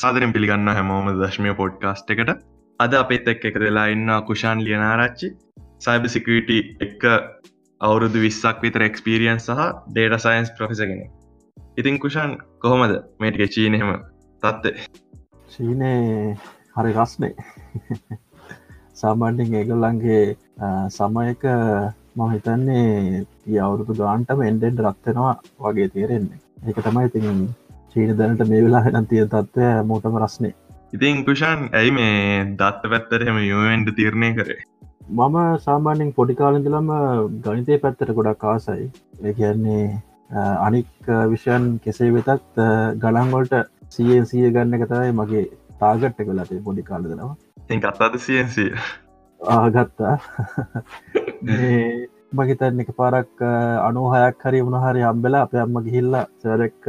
සාදරෙන් පිළිගන්න හැමෝම දශ්මය පොඩ්කාස්ට් එකට. අද අපේත් එක් එක වෙලා ඉන්න කුෂාන් ලියනාරච්චි සයිබ සිකට එක්ක අවුරුදු විස්සක් විතර එක්ස්පිරියන් සහ ඩේට සයින්ස් ප්‍රොෆෙසගෙන ඉතින් කුෂාන් කොහොමද? මේටික චීනහෙම තත්වේ චීනය හරි රස්නේ සාමාන්‍යෙන් ඒගොල්ලන්ගේ සමයක මම හිතන්නේ අවුරුදු ගාන්ටම එන්ඩෙන්ඩ රත්වෙනවා වගේ තේරෙන්නේ. ඒක තමයි ඉතින් චීන දැනට මේ වෙලා හෙනම් තිය තත්වය මෝටම රස්නේ. ඉතින් කුෂාන් ඇයි මේ දත්ත පැත්තරහෙම යුවෙන්ඩ තීරණය කරේ? මම සාමාන්‍යෙන් පොඩිකාලඳලම ගනිතය පැත්තට ගොඩක් කාසයි කියන්නේ අනික් විෂයන් කෙසේ වෙතත් ගණන්වලට සියසිය ගන්න එකතයි මගේ තාගට්ට කලාටේ පොඩි කාලදනවා ඉ අත්තාද සියන්සිය ආගත්තා මහිතන්න එක පාරක් අනුහයක් හරි වුණහරි හම්බෙලා අප අම්ම ගිහිල්ල සරෙක්ක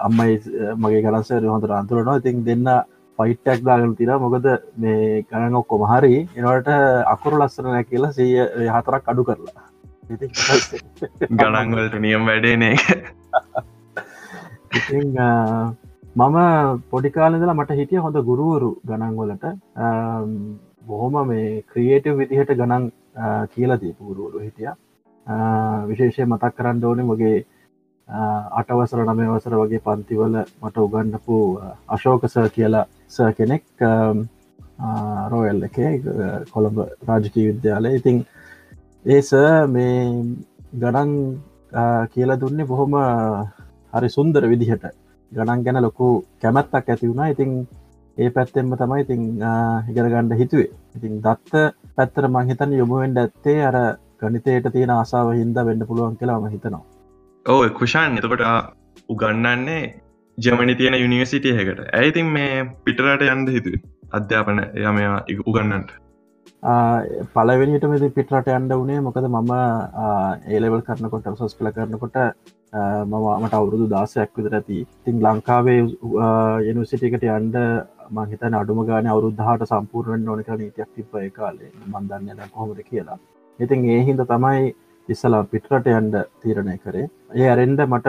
අම්මයි මගේ ගලන්සර හොඳ අන්තුරනවා ඉතින් දෙන්න ෆයිට්ටක් දාගන තිර මොකද මේ ගණන් ඔක්කොම හරි එනවට අකුරු ලස්සන නැ කියලා සීය හතරක් අඩු කරලා. ගණන්වලට නියම් වැඩේනේ මම පොඩිකාලදලා මට හිටිය හොඳ ගුරුවරු ගණන්වලට බොහොම මේ ක්‍රියේටව විදිහට ගණන් කියලා දීපු ගුරුවරු හිටිය. විශේෂය මතක් කරන්න ඕනේ මගේ අටවසර නමය වසර වගේ පන්තිවල මට උගන්නපු අශෝකස කියලා ස කෙනෙක් රෝයල් එක කොළඹ රාජකී විද්‍යාලය. ඉතිං ඒස මේ ගණන් කියලා දුන්නේ බොහොම හරි සුන්දර විදිහට. ගණන් ගැන ලොකු කැමැත්තක් ඇති වුණා. ඉතිං ඒ පැත්තෙන්ම තමයි ඉතිං හිගරගණ්ඩ හිතුවේ. ඉතිං දත්ත පැත්තර මංහිතන් යොමුුවෙන්ඩ ඇත්තේ අර ගනිතයට තියෙන ආසාාව හින්ද වෙන්න පුළුවන් කියලාම හිතනවා. ඕ කුෂාන්. එතකොට උගන්නන්නේ ජමනි තියෙන යුනිවසිටියහකට ඇයිතින් මේ පිටරට යන්ද හිතු අධ්‍යාපන යමයා උගන්නන්ට පලවෙනිට මෙද පිටරට අන්ඩ වනේ මොකද මම ඒලෙවල් කරනකොට සොස් කළ කරනකොට මමට අවුරුදු දාසයක් විතර ඇති. තින් ලංකාවේ යනිසිටිකට අන්ඩ මහිතන අඩුම ගාන අවුරුද්ධහට සම්පූර්ණෙන් ඕනක නීතියක් තිබ්බ කාලේ. මන්දන්න කොහොමද කියලා. ඉතින් ඒ හින්ද තමයි ඉස්සලා පිටරට යන්ඩ තීරණය කරේ. ඒ අරෙන්ඩ මට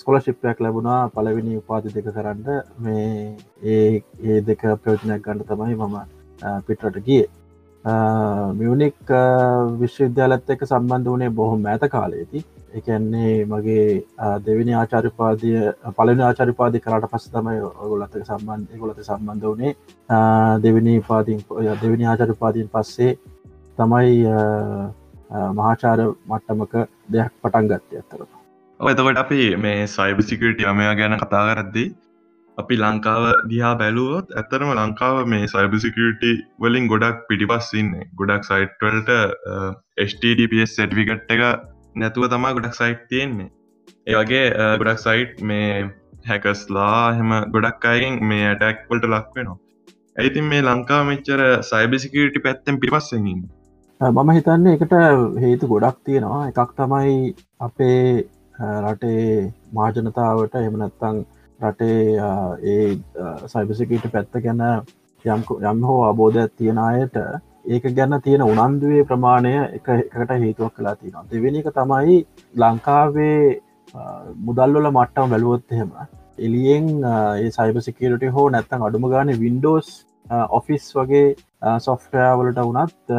ස්කොල ශිප්පයක් ලැබුණා පලවෙනි උපාති දෙක කරන්න. මේ ඒ ඒ දෙක ප්‍රයෝජනයක් ගණඩ තමයි මම පිටරට ගිය. මියනික් විශ්වවිද්‍යාලත් එක සම්බන්ධ වනේ බොහොම ඇත කාලයේති එකන්නේ මගේ දෙවිනි ආචාරිපාදය පලන ආචරිපාදි කරට පස තමයි ඔගොලත සම්බන්ධ ගොලත සම්බන්ධ වනේ දෙවිනි පාතින් දෙවිනි ආචරිපාදීන් පස්සේ තමයි මහාචාර මට්ටමක දෙයක් පටන් ගත්තය ඇත්තර එතකොට අපි මේ සයිබසිකට යමයා ගැන කතා කරද්දී අපි ලංකාව දිහා බැලුවොත් ඇතරම ලංකාව මේ සයිබසිකට වලින් ගොඩක් පිටිපස්සින්න ගොඩක් සයිට්වලට HTTPS සැටිෆිකට් එක නැතුව තමා ගොඩක් සයිට් තියෙන්නේ. ඒවගේ ගොඩක් සයිට් මේ හැකස්ලා හෙම ගොඩක් අයගෙන් මේ ඇටැක්වලට ලක් වෙනවා. ඇයිතින් මේ ලංකා මෙච්චර සයිබසිකට පැත්තෙන් පිපස්සෙකින් මම හිතන්නේ එකට හේතු ගොඩක් තියෙනවා. එකක් තමයි අපේ රටේ මාජනතාවට එමනත්තං රටේ ඒ සයිබසිකට පැත්ත ගැන යම් යම් හෝ අබෝධයක් තියෙන අයට ඒක ගැන්න තියෙන උනන්දුවේ ප්‍රමාණය එක එකට හේතුවක් කලා තියෙනවා. දෙවෙනි එක තමයි ලංකාවේ මුදල්වල මට්ටම බැලුවොත් එහෙම එලියෙන් ඒ සයිබසිකට හෝ නැත්තන් අඩුම ගාන වින්ඩෝස් ඔෆිස් වගේ සොෆ්ටයාවලට වනත්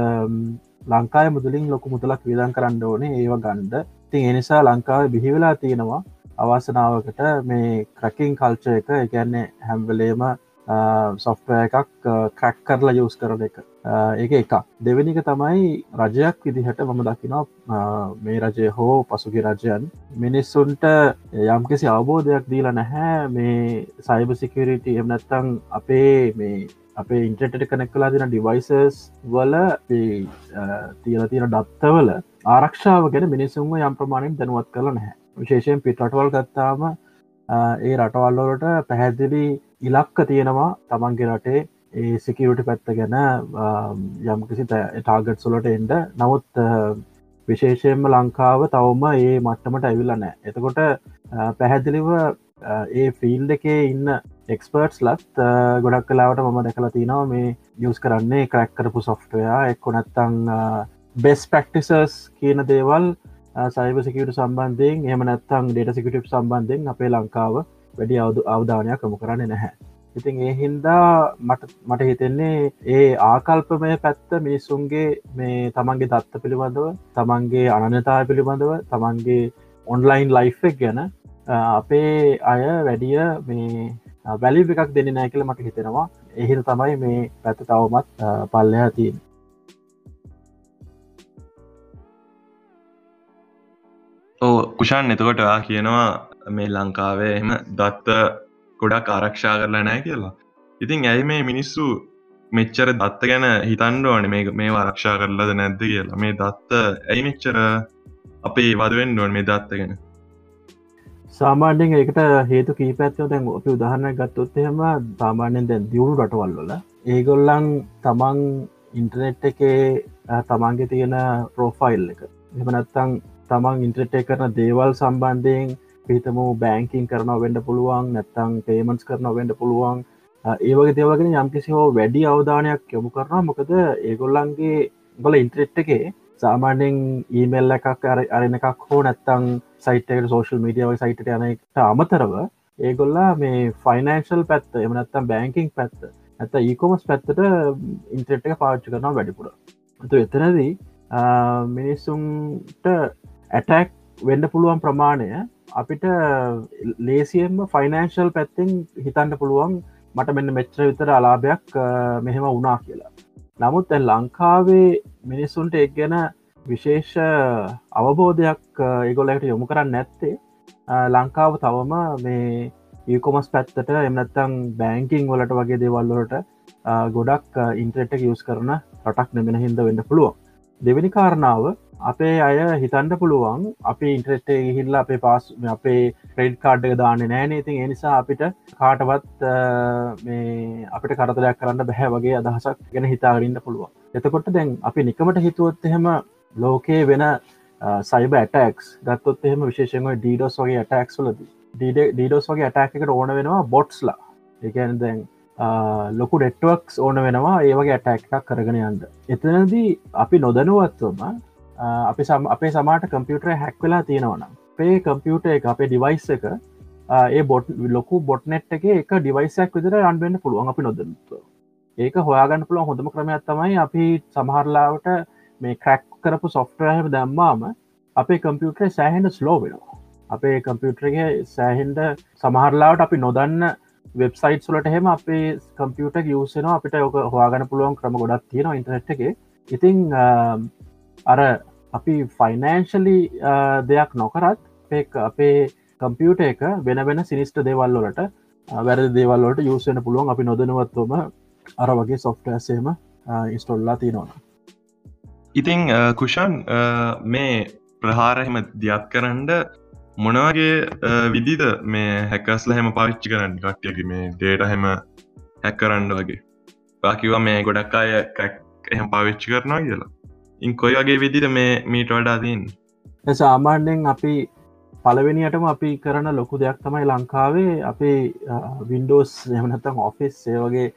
ලංකාය මුදලින් ලොකු මුදලක් විදන් කරන්න ඕනේ ඒව ගණ්ඩ තින් එනිසා ලංකාව බිහිවෙලා තියෙනවා අවසනාවකට මේ ක්‍රකින් කල්ච එක. එකන්නේ හැම්වලේම සොෆ්ටය එකක් ක්‍රැක් කරලා යස් කරන එක. ඒක එකක්. දෙවැනික තමයි රජයක් විදිහට මම දකිනවා. මේ රජය හෝ පසුගි රජයන් මිනිස්සුන්ට යම්කිසි අවබෝධයක් දීලා නැහැ. මේ සයිබසිකරිට එමනැත්තං අපේ මේ අපේ ඉන්ට්‍රට කනෙක් කලා තින ඩිවයිසස් වල තියල තියෙන ඩත්තවල ආරක්ෂාව ගැන මිනිසුන්ම යම් ප්‍රමාණයෙන් දැනුවත් කළ නැහැ. විශේෂයෙන් පිටරටවල් ගත්තාම ඒ රටවල්ලොලට පැහැදිලි ඉලක්ක තියෙනවා තමන්ගේ රටේ. ඒ සිකිවට පැත්ත ගැන යම්කිසි ටාගට් සොලට එන්ඩ නමුත් විශේෂයෙන්ම ලංකාව තවම ඒ මට්ටමට ඇවිල්ල නෑ එතකොට පැහැදිලිව ඒ ෆිල් එකේ ඉන්න එක්ස්පර්ට්ස් ලත් ගොඩක් කලාවට මම දැකලා තිනවා මේ යස් කරන්නේ ක්‍රැක් කරපු සොෆ්ටවයා එක්කො නැත්තං බෙස් ප්‍රක්ටිසස් කියන දේවල් සයිබ සිකට සම්බන්ධයෙන් එම නැත්තං ඩේට සිකට සම්බන්ධයෙන් අපේ ලංකාව වැඩි අවුදු අවධානයක් කමු කරන්න නැහැ. ඉතින් ඒ හින්දා මට මට හිතෙන්නේ ඒ ආකල්පමය පැත්ත මිනිස්සුන්ගේ මේ තමන්ගේ දත්ත පිළිබඳව තමන්ගේ අනනතා පිළිබඳව තමන්ගේ ඔන්ලයින් ලයිෆ්ක් ගැන අපේ අය වැඩිය මේ වැලි එකක් දෙන්න නෑ කියල මට හිතෙනවා. එහිද තමයි මේ පැත්ත තවමත් පල්ලයා තියෙන් ඕ කුෂාන් එතකොට කියනවා මේ ලංකාවේ එම දත්ත ගොඩක් ආරක්ෂා කරලා නෑ කියලා. ඉතින් ඇයි මේ මිනිස්සු මෙච්චර දත්ත ගැන හිතන්ඩ ඕන? මේ මේ ආරක්ෂා කරලද නැද්ද කියලා. මේ දත්ත ඇයි මෙච්චර අපේ වදුවෙන් ඩුවන් මේ දත්ත ගැන? සාමාන්‍යෙන් එකට හේතු කීපැත්ව දැන් අපි උදාහරණ ගත්තොත් එහෙම සාමාන්‍යෙන් දැන් දියුණු රටවල්වල ඒගොල්ලන් තමන් ඉන්ටනෙට් එකේ තමන්ගේ තියෙන ප්‍රෝෆයිල් එක. එමනත්තං තමන් ඉන්ට්‍රටේ කරන දේවල් සම්බන්ධයෙන් පිතම බෑංකින් කරන වෙන්ඩ පුළුවන් නැත්තං පේමන්ස් කරන වෙන්ඩ පුළුවන්. ඒවගේ දේවගෙන යම්කිසි හෝ වැඩි අවධානයක් යොමු කරනවා. මොකද ඒගොල්ලන්ගේ ගොල ඉන්ට්‍රෙට් එකේ සාමාන්‍යෙන් ඊමෙල් එකක් අරන එකක් හෝ නැත්තං සයිටක සෝශල් මීඩියාව සයිට යන එකට අමතරව ඒගොල්ලා මේ ෆයිනන්ශල් පැත්ත එමනත්තම් බෑංකින් පැත්ත ඇත ඒකොමස් පැත්තට ඉන්ට්‍රෙට් එක පාච්චි කරනවා වැඩිපුර. තු එතනදී මිනිස්සුන්ට ඇටැක් වෙන්ඩ පුළුවන් ප්‍රමාණය අපිට ලේසියෙන්ම ෆයිනන්ශල් පැත්තෙන් හිතන්ට පුළුවන් මට මෙන්න මෙච්‍ර විතර අලාභයක් මෙහෙම වුණා කියලා. නමුත් ඇ ලංකාවේ මිනිස්සුන්ට එක් ගැන විශේෂ අවබෝධයක් ඒගොලට යොමු කරන්න නැත්තේ. ලංකාව තවම මේ ඒකොමස් පැත්තට එමනත්තං බෑංකිං වලට වගේ දේවල්ලොට ගොඩක් ඉන්ට්‍රෙට් යස් කරන රටක් නෙමෙන හිද වෙන්න පුළුවන්. දෙවැනි කාරණාව අපේ අය හිතන්ඩ පුළුවන් අපි ඉන්ට්‍රෙස්ටේ හිල්ලා අපේ පාස් අපේ ක්‍රෙඩ් කාඩ් එක දාන්න නෑනේ ඉතින් එනිසා අපිට කාටවත් මේ අපිට කරතරයක් කරන්න බැහැ වගේ අදහසක් ගැන හිතාගරන්න පුළුවන්. එතකොට දැන් අපි නිකමට හිතුවොත් එහෙම ලෝකයේ වෙන සයිබ ඇටක්ස් ගත්තොත් එහෙම විශේෂෙන්ව ඩීඩෝස් වගේ ඇටක්ස් ලද ඩීඩෝස් වගේ ඇටක් එකට ඕන වෙනවා බොට්ස්ලා එකන දැන් ලොකු ඩෙට්වක්ස් ඕන වෙනවා ඒවගේ ඇටක් එකක් කරගෙන යන්ද එතනදී අපි නොදනුවත්වම අපි සම් අපේ සමාට කම්පියුටර හැක් වෙලා තියෙනවන පේ කම්පියුට එක අපේ ඩිවයිස් එක ඒ බොට් ලොකු බොට්නෙට් එක එක ඩිවයිසක් විදිර අන්වෙන්න පුළුවන් අපි නොදනතු ඒක හොයාගන්න පුළුවන් හොඳම ක්‍රමයක් තමයි අපි සමහරලාවට මේ ක්‍රැක් කරපු සොෆ්ටරහ දැම්මාම අපේ කම්පියුටරේ සෑහෙන්ට ස්ලෝ වෙනවා. අපේ කම්පියුටරගේ සෑහෙන්ට සමහරලාවට අපි නොදන්න වෙබ්සයිට් සුලට හෙම අපේ කම්පියුට යසන අපිට යෝක හවාගන්න පුළුවන් ක්‍රම ගොඩක් තියෙන ඉන්ටනෙට් එක. ඉතිං අර අපි ෆයිනෑන්ශලි දෙයක් නොකරත් අපේ කම්පියුට එක වෙන වෙන සිනිස්ට දේවල්ලොලට වැරදි දේවල්ලොට යුසෙන පුළුවන් අපි නොදනවත්වම අර වගේ සොෆ්ටසේම ඉස්ටොල්ලා තියනවන ඉතිං කුෂන් මේ ප්‍රහාරහෙම දියත් කරන්ඩ මොනවගේ විදිද මේ හැකස්ල හැම පාවිච්චි කරන්න? කට්ටියකි මේ ඩේට හැම හැක් කරන්න වගේ. පාකිවා මේ ගොඩක් අය කැක් එහෙම පාවිච්චි කරනවා කියලා. ඉන් කොයි වගේ විදිට මේ මීට වඩාදීන් සාමාන්‍යෙන් අපි පලවෙනියටම අපි කරන ලොකු දෙයක් තමයි ලංකාවේ අපේ වින්ඩෝස් එමනත්තම් ඔෆිස් ඒ වගේ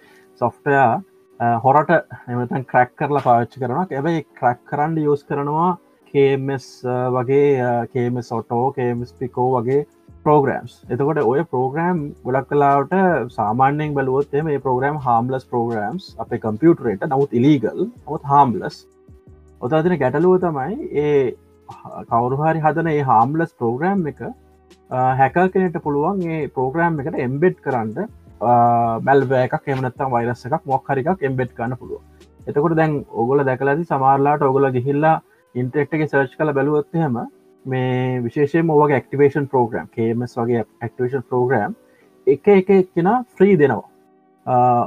සොෆ්ටයා හොරට එමතන් ක්‍රැක් කරලා පාච්චි කරන ඇබයි ක්‍රැක් කරන්න යස් කරනවා කේමස් වගේ කේම සොටෝ කේමස් පිකෝ වගේ පෝග්‍රම්ස් එතකොට ඔය පෝග්‍රම් ගොඩක් කලාවට සාමාන්‍යෙන් බලුවොත් මේ පෝග්‍රම් හාම්ලස් පෝග්‍රම්ස් අප කම්පියුටරේට නමුත් ඉලීගල් නමුත් හාම්ලස් ඔතතින ගැටලුව තමයි ඒ කවරුහරි හදන ඒ හාම්ලස් ප්‍රෝග්‍රෑම් එක හැක කෙනෙට පුළුවන් ඒ ප්‍රෝග්‍රෑම් එකට එම්බෙඩ් කරන්න මැල්බ එකක් එමනත්තම් වයිරස එකක් මොක්හරිකක් එම්බෙඩ් කන්න පුළුව එතකොට දැන් ඔගොල දැකලදි සමාරලාට ඔගොල ගිහිල්ලා ඉන්ටෙක්් එක සර්ච් කළ බැලුවත්හෙම මේ විශේෂය මෝවගේ ක්ටිවේෂන් ප්‍රෝග්‍රම් කේමස් වගේ ක්ටිවේෂන් ප්‍රෝග්‍රම් එක එක කෙන ෆ්‍රී දෙනවා.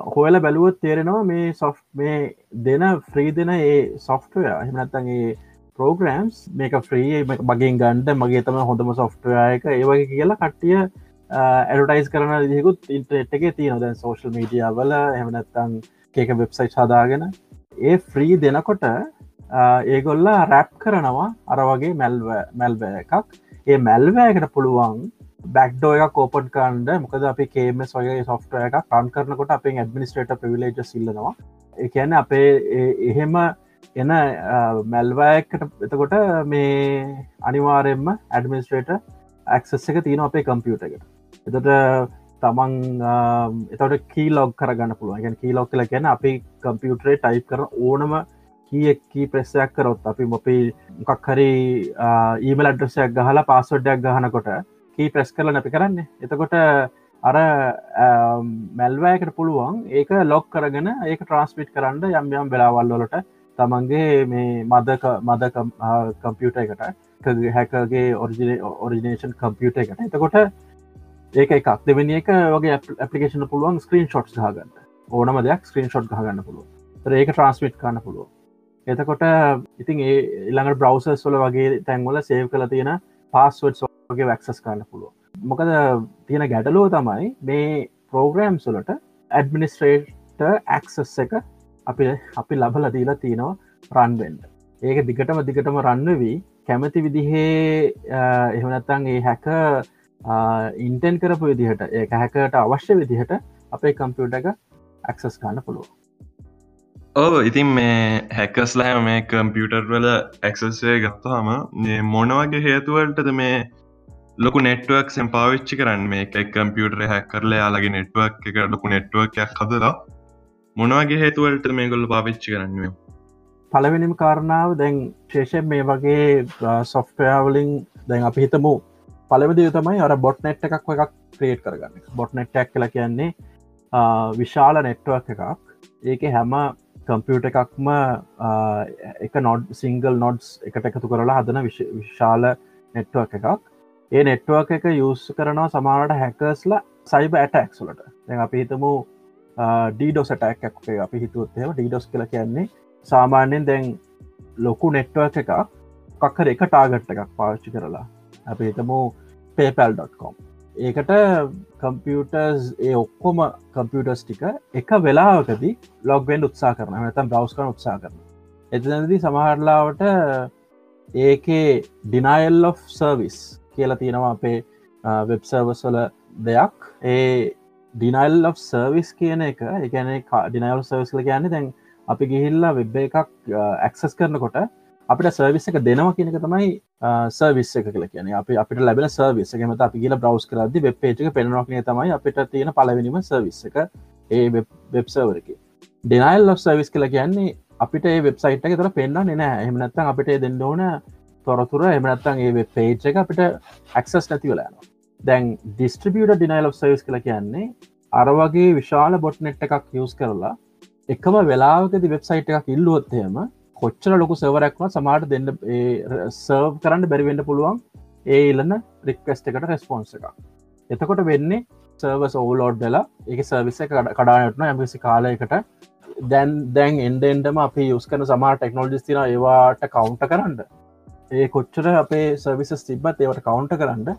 හොයල බැලුවත් තේරෙනවා මේ සොෆ් මේ දෙන ෆ්‍රී දෙන ඒ සොෆ්ටය එහමනත්තගේ පෝග්‍රම්ස් මේක ෆ්‍රී මගේ ගන්ඩ මගේ තම හොඳම සොෆ්ටයක ඒවගේ කියලා කට්ටිය ඇඩටයිස් කරන දිකුත් ඉන්ට්‍රෙට් එක තිය නොදැන් සෝශල් මීඩිය වල එහමනත්තං ඒක වෙබ්සයිට් සදාගෙන ඒ ෆ්‍රී දෙනකොට ඒගොල්ලා රැප් කරනවා අර වගේ මැල්ව මැල්ව එකක්. ඒ මැල්වෑකට පුළුවන් බැක්්ඩෝ එක කෝපන් කන්ඩ මොකද අපි කේමස් වගේ සොෆ්ට එක කන් කරනකොට අපේ ඇඩමිනිස්ට්‍රේට පිවිලේජ සිල්ලනවා එකන අපේ එහෙම එන මැල්වයකට එතකොට මේ අනිවාරෙන්ම ඇඩමිනිස්ට්‍රේට ඇක්සස් එක තියෙන අපේ කම්පියුට එකට. එතට තමන් එතට කී ලොග් කරගන්න පුළුවන්. ගැන කී ලොක් කල ගැන අපි කම්පියුටරේ ටයිප් කර ඕනම කියකී ප්‍රෙස්සයක් කරොත් අපි මොපි මොකක් හරි ඊමල් අඩ්‍රසයක් ගහලා පාසොඩ්ඩයක් ගහනකොට කී ප්‍රෙස් කරල නැපි කරන්න. එතකොට අර මැල්වෑකට පුළුවන් ඒක ලොක් කරගෙන ඒක ට්‍රන්ස්පිට් කරන්න යම් යම් වෙලාවල්ලොලට තමන්ගේ මේ මදක මද කම්පියුට එකට හැකගේ ඔරිජිනේෂන් කම්පියුට එකට. එතකොට ඒක එකක්. දෙවැනි එක වගේ ඇපලිකේෂන පුළුවන් ස්ක්‍රීන් ෂොට් හගන්න ඕනම දෙයක් ස්ක්‍රීන් ෂොට් හගන්න පුළුව ඒක ට්‍රන්ස්මිට් කන්න පුළුව එතකොට ඉතින් ඒ ඉළඟට බ්‍රවසස් වල වගේ තැන්වල සේව් කළ තියෙන පස්සවඩ් වගේ වැක්සස් කරන්න පුළුව මොකද තියෙන ගැටලෝ තමයි මේ පෝග්‍රෑම් සුලට ඇඩමිනිස්ට්‍රේට ඇක්සස් එක අපි අපි ලබල දීලා තියෙනවා රන්වෙන්ඩ ඒක දිගටම දිගටම රන්න වී කැමති විදිහේ එහනත්තන් ඒ හැක ඉන්ටෙන් කරපු විදිහට ඒ හැකට අවශ්‍ය විදිහට අපේ කම්පියුට එක ඇක්සස් කාන්න පුළුව ඕ ඉතින් මේ හැකස්ලෑ මේ කම්පියුටර් වල ඇක්සස්ය ගත්තාම මොනවගේ හේතුවලටද මේ ලොකු නෙට්ුවක් සම් පාවිච්චි කරන්න මේ එක කම්පියුටර හැක් කරල යාලගේ නෙට්ුවක් එක ලොකු නෙට්ුවක්යක් හදලා මොනවගේ හේතුවලට මේ ගොල්ල පාවිච්චි කරන්නේ? පලවෙනිම කාරණාව දැන් ශේෂයෙන් මේ වගේ සොෆ්ටයාවලින් දැන් අපි හිතමු. පලවදය තමයි අර බොට් නෙට් එකක් එකක් ක්‍රේට් කරගන්න. බොට් නෙට්ටක් කල කියන්නේ විශාල නෙට්වක් එකක්. ඒක හැම කම්පියුට එකක්ම එක නොඩ් සිංගල් නොඩ්ස් එකට එකතු කරලා හදන විශාල නෙට්වක් එකක්. ඒ නෙට්වක් එක යුස් කරනවා සමානට හැකස්ල සයිබ ඇටක්ස්ලට දැ අපි හිතමු ඩීඩෝස් ටක් අපි හිතුවත්ම ඩීඩෝස් කල කියන්නේ සාමාන්‍යයෙන් දැන් ලොකු නෙට්වක් එකක් කක්කර එක ටාගට්ට එකක් පාච්චි කරලා. අපි හිතමු පේපල්.com ඒකට කම්පියටර්ස් ඒ ඔක්කොම කම්පියටර්ස් ටික එක වෙලාවකදී ලොග්වෙන්ඩ උත්සා කරන ඇතම් බ්‍රවස් කරන උත්සා කරන එතනදී සමහරලාවට ඒකේ ඩිනයිල් of සර්විස් කියලා තියෙනවා අපේ වෙබ්සර්වස්වල දෙයක්. ඒ ඩිනයිල් of සර්විස් කියන එක එකන ඩිනයිල් සර්විස්ල කියන්නේ දැන් අපි ගිහිල්ලා වෙබ් එකක් ඇක්සස් කරනකොට අපිට සර්විස් එක දෙනවා කියනක තමයි සර්විස් එක කල කියන අප අපිට ලැබෙන සර්විස් එකමත අපි කියල බ්‍රවස් කරද වෙබ්පේජක පෙනනොක්නය තමයි අපිට තියෙන පලවෙනිම සර්විස් එක ඒ වෙබ්සර්වරක ඩෙනයිල් ලො සර්විස් කල කියන්නේ අපිට ඒ වෙබ්සයිට් එක තර පෙන්න්න නෑ එහමනත්තන් අපිට දෙන්න ඕන තොරතුර එමනත්තන් ඒ වෙබ් පේජ් එක අපිට ඇක්සස් නැති වෙලාන දැන් ඩිස්ට්‍රිියට ඩිනයිල් of සර්විස් කල කියන්නේ අරවගේ විශාල බොට් නෙට් එකක් යස් කරලා එකම වෙලාවකද වෙබ්සයිට් එකක් ඉල්ලුවොත්තයම කොච්චර ලොකු සවරක්ම සමාට දෙන්න සර්ව් කරන්න බැරිවෙන්න පුළුවන් ඒ ඉල්ලන්න රික්වස්ට එකට රෙස්පොන්ස එක එතකොට වෙන්නේ සර්වස් ඕලෝඩ් වෙලා එක සර්විස එක කඩානටන ඇමසි කාලයකට දැන් දැන් එන්ඩෙන්ඩම අපි යුස් කන සමා ටෙක්නෝජිස් තින ඒවාට කවුන්ට කරන්න. ඒ කොච්චර අපේ සර්විසස් තිබත් ඒවට කවුන්ට කරන්න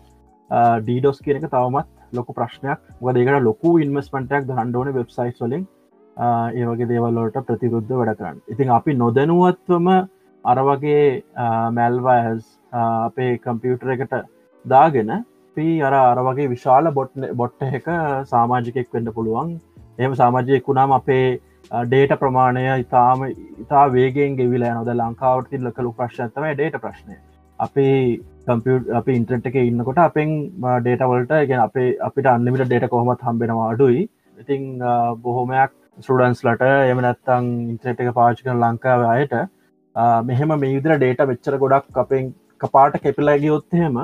ඩීඩෝස් කියන එක තවමත් ලොකු ප්‍රශ්නයක්. වදකට ලොකු ඉන්වස්මටක් හන්ඩෝන වෙබ්සයිස් වලින්. ඒ වගේ දේවල්ලට ප්‍රතිරුද්ධ වැඩ කරන්න. ඉතින් අපි නොදැනුවත්වම අරවගේ මැල්වස් අපේ කම්පියුටර එකට දාගෙන පී අර අරවගේ විශාල බොට් බොට්ට එක සාමාජිකෙක් වෙන්න පුළුවන්. එම සාමාජයෙක් වුණාම අපේ ඩේට ප්‍රමාණය ඉතාම ඉතා වේගෙන් ගෙවිල නොද ලංකාවටතින් ලකලු ප්‍රශ්නතම ඩේට ප්‍රශ්නය. අපි කම්පියුට අපි ඉන්ට්‍රට් එක ඉන්නකොට අපෙන් ඩේටවලට ගෙන අපේ අපිට අන්නමිට ඩේට කොහොමත් හම්බෙනවා අඩුයි. ඉතිං බොහොමයක් ස්ටඩන්ස්ලට එම නැත්තං ඉන්ත්‍රට් එක පාචිකන ලංකාව අයට මෙහෙම මේ විදිර ඩේට වෙච්චර ගොඩක් අපෙන් කපාට කෙපිලගියොත්හෙම